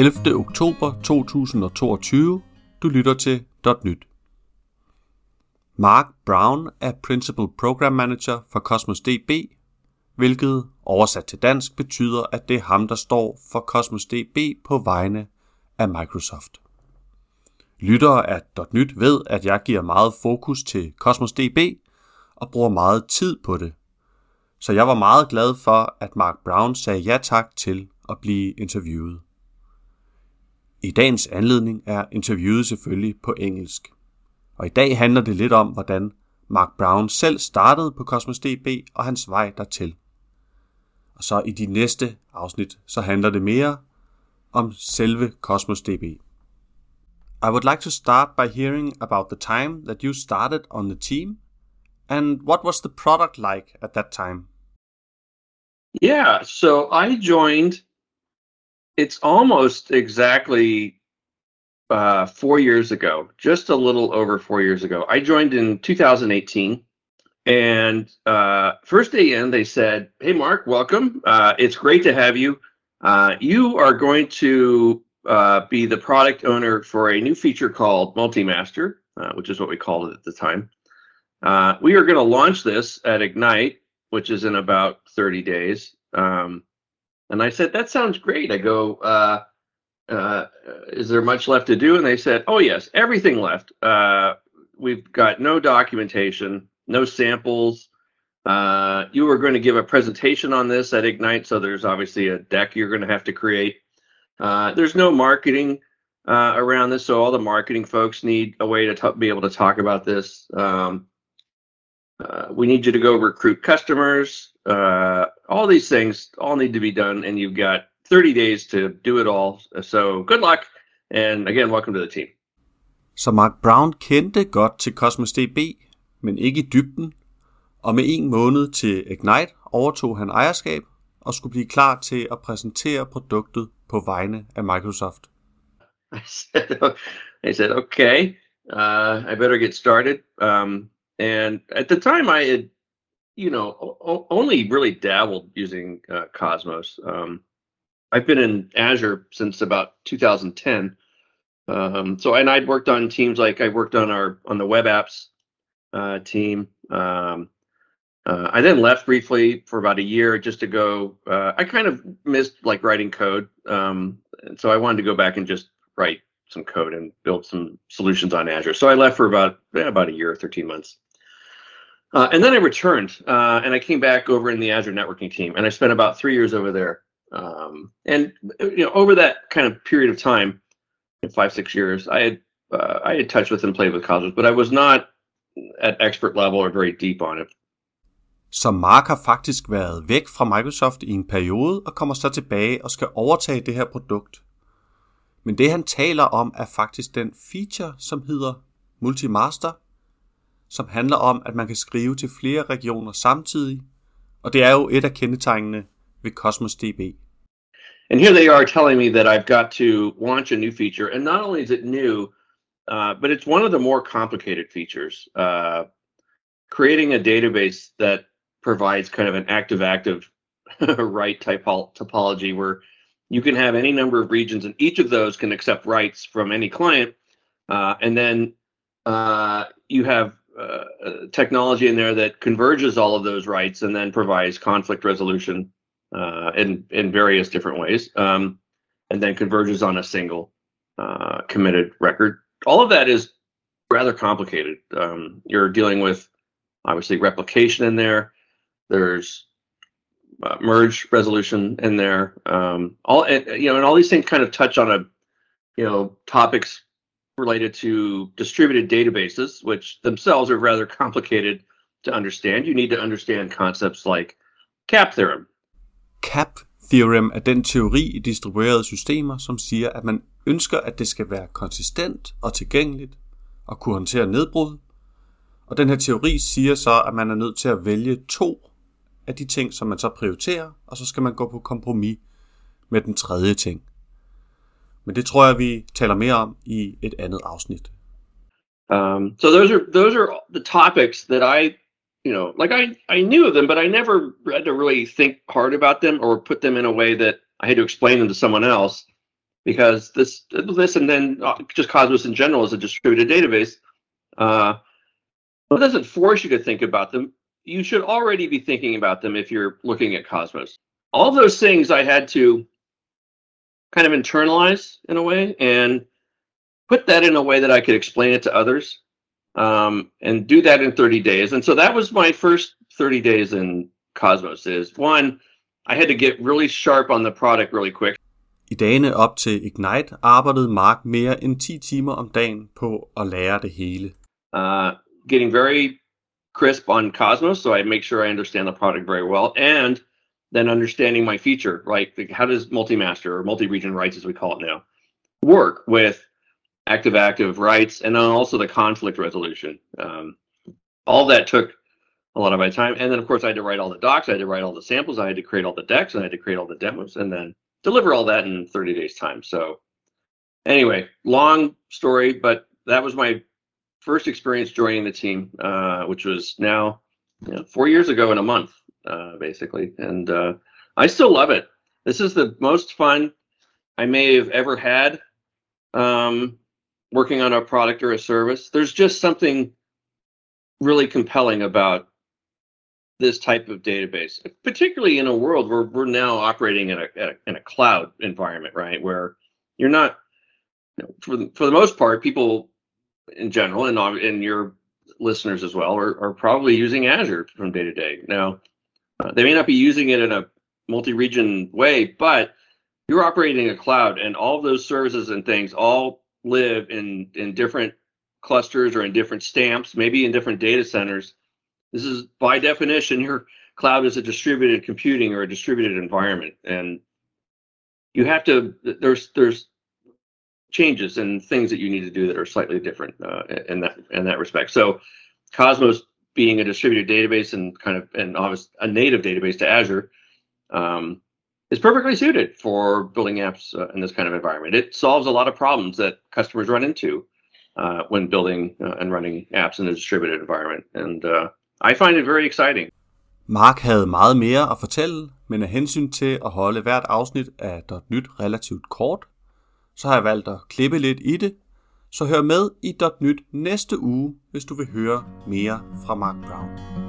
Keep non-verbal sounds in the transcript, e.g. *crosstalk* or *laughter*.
11. oktober 2022. Du lytter til .nyt. Mark Brown er Principal Program Manager for Cosmos DB, hvilket oversat til dansk betyder, at det er ham, der står for Cosmos DB på vegne af Microsoft. Lyttere af .nyt ved, at jeg giver meget fokus til Cosmos DB og bruger meget tid på det. Så jeg var meget glad for, at Mark Brown sagde ja tak til at blive interviewet. I dagens anledning er interviewet selvfølgelig på engelsk. Og i dag handler det lidt om, hvordan Mark Brown selv startede på Cosmos DB og hans vej dertil. Og så i de næste afsnit, så handler det mere om selve Cosmos DB. I would like to start by hearing about the time that you started on the team and what was the product like at that time? Yeah, so I joined it's almost exactly uh, four years ago, just a little over four years ago. I joined in 2018. And uh, first day in, they said, Hey, Mark, welcome. Uh, it's great to have you. Uh, you are going to uh, be the product owner for a new feature called Multimaster, uh, which is what we called it at the time. we are going to launch this at Ignite, which is in about 30 days. Um, and I said, that sounds great. I go, uh, uh, is there much left to do? And they said, oh, yes, everything left. Uh, we've got no documentation, no samples. Uh, you were going to give a presentation on this at Ignite. So there's obviously a deck you're going to have to create. Uh, there's no marketing uh, around this. So all the marketing folks need a way to be able to talk about this. Um, we need you to go recruit customers uh, all these things all need to be done, and you've got 30 days to do it all. So good luck, and again, welcome to the team. Så Mark Brown kendte godt til Cosmos DB, men ikke i dybden, og med en måned til Ignite overtog han ejerskab og skulle blive klar til at præsentere produktet på vegne af Microsoft. *laughs* I said, I said okay, uh, I better get started. Um, and at the time, I had you know, o- only really dabbled using uh, Cosmos. Um, I've been in Azure since about 2010. Um, so, and I'd worked on teams like I worked on our on the web apps uh, team. Um, uh, I then left briefly for about a year just to go. Uh, I kind of missed like writing code, um, so I wanted to go back and just write some code and build some solutions on Azure. So I left for about yeah, about a year, 13 months. Uh, and then I returned uh, and I came back over in the Azure networking team and I spent about three years over there. Um, and you know, over that kind of period of time, five six years, I had uh, I had touched with and played with Cosmos, but I was not at expert level or very deep on it. Så Mark har faktisk været væk fra Microsoft i en periode og kommer så tilbage og skal overtage det her produkt. Men det han taler om er faktisk den feature, som hedder Multimaster, som handler om, at man kan skrive til flere regioner samtidig, og det er jo et af kendetegnene ved Cosmos DB. And here they are telling me that I've got to launch a new feature, and not only is it new, uh, but it's one of the more complicated features. Uh, creating a database that provides kind of an active-active *laughs* write typo- topology where you can have any number of regions, and each of those can accept writes from any client, uh, and then uh, you have technology in there that converges all of those writes and then provides conflict resolution uh, in in various different ways, um, and then converges on a single uh, committed record. All of that is rather complicated. Um, you're dealing with obviously replication in there. There's uh, merge resolution in there. Um, all you know, and all these things kind of touch on a you know topics related to distributed databases, which themselves are rather complicated to understand. You need to understand concepts like CAP theorem. CAP theorem er den teori i distribuerede systemer, som siger, at man ønsker, at det skal være konsistent og tilgængeligt og kunne håndtere nedbrud. Og den her teori siger så, at man er nødt til at vælge to af de ting, som man så prioriterer, og så skal man gå på kompromis med den tredje ting. Men det tror jeg, vi taler mere om i et andet afsnit. Um, so those are those are the topics that I, you know, like I I knew of them, but I never had to really think hard about them or put them in a way that I had to explain them to someone else because this this and then uh, just Cosmos in general is a distributed database. Uh, it doesn't force you to think about them. You should already be thinking about them if you're looking at Cosmos. All those things I had to kind of internalize in a way and put that in a way that I could explain it to others um, and do that in 30 days. And so that was my first 30 days in Cosmos is one, I had to get really sharp on the product really quick. I dagene op til Ignite arbejdede Mark mere end 10 timer om dagen på at lære det hele. Uh, getting very crisp on Cosmos, so I make sure I understand the product very well, and then understanding my feature, right? Like how does multi-master or multi-region writes, as we call it now, work with active-active writes, and then also the conflict resolution. Um, all that took a lot of my time, and then of course I had to write all the docs, I had to write all the samples, I had to create all the decks, and I had to create all the demos, and then deliver all that in 30 days time. So anyway, long story, but that was my first experience joining the team, uh, which was now you know, four years ago in a month, uh, basically. And uh, I still love it. This is the most fun I may have ever had um, working on a product or a service. There's just something really compelling about this type of database, particularly in a world where we're now operating in a, in a, in a cloud environment, right? Where you're not, you know, for the, for the most part, people in general, and and your listeners as well, are, are probably using Azure from day to day. Now, uh, they may not be using it in a multi-region way, but you're operating a cloud, and all those services and things all live in in different clusters or in different stamps, maybe in different data centers this is by definition, *laughs* your cloud is a distributed computing or a distributed environment, and you have to. There's there's changes and things that you need to do that are slightly different uh, in that in that respect. So, Cosmos being a distributed database and kind of and obviously a native database to Azure um, is perfectly suited for building apps uh, in this kind of environment. It solves a lot of problems that customers run into uh, when building uh, and running apps in a distributed environment, and uh, I find it very exciting. Mark havde meget mere at fortælle, men af hensyn til at holde hvert afsnit af .nyt relativt kort, så har jeg valgt at klippe lidt i det, så hør med i .nyt næste uge, hvis du vil høre mere fra Mark Brown.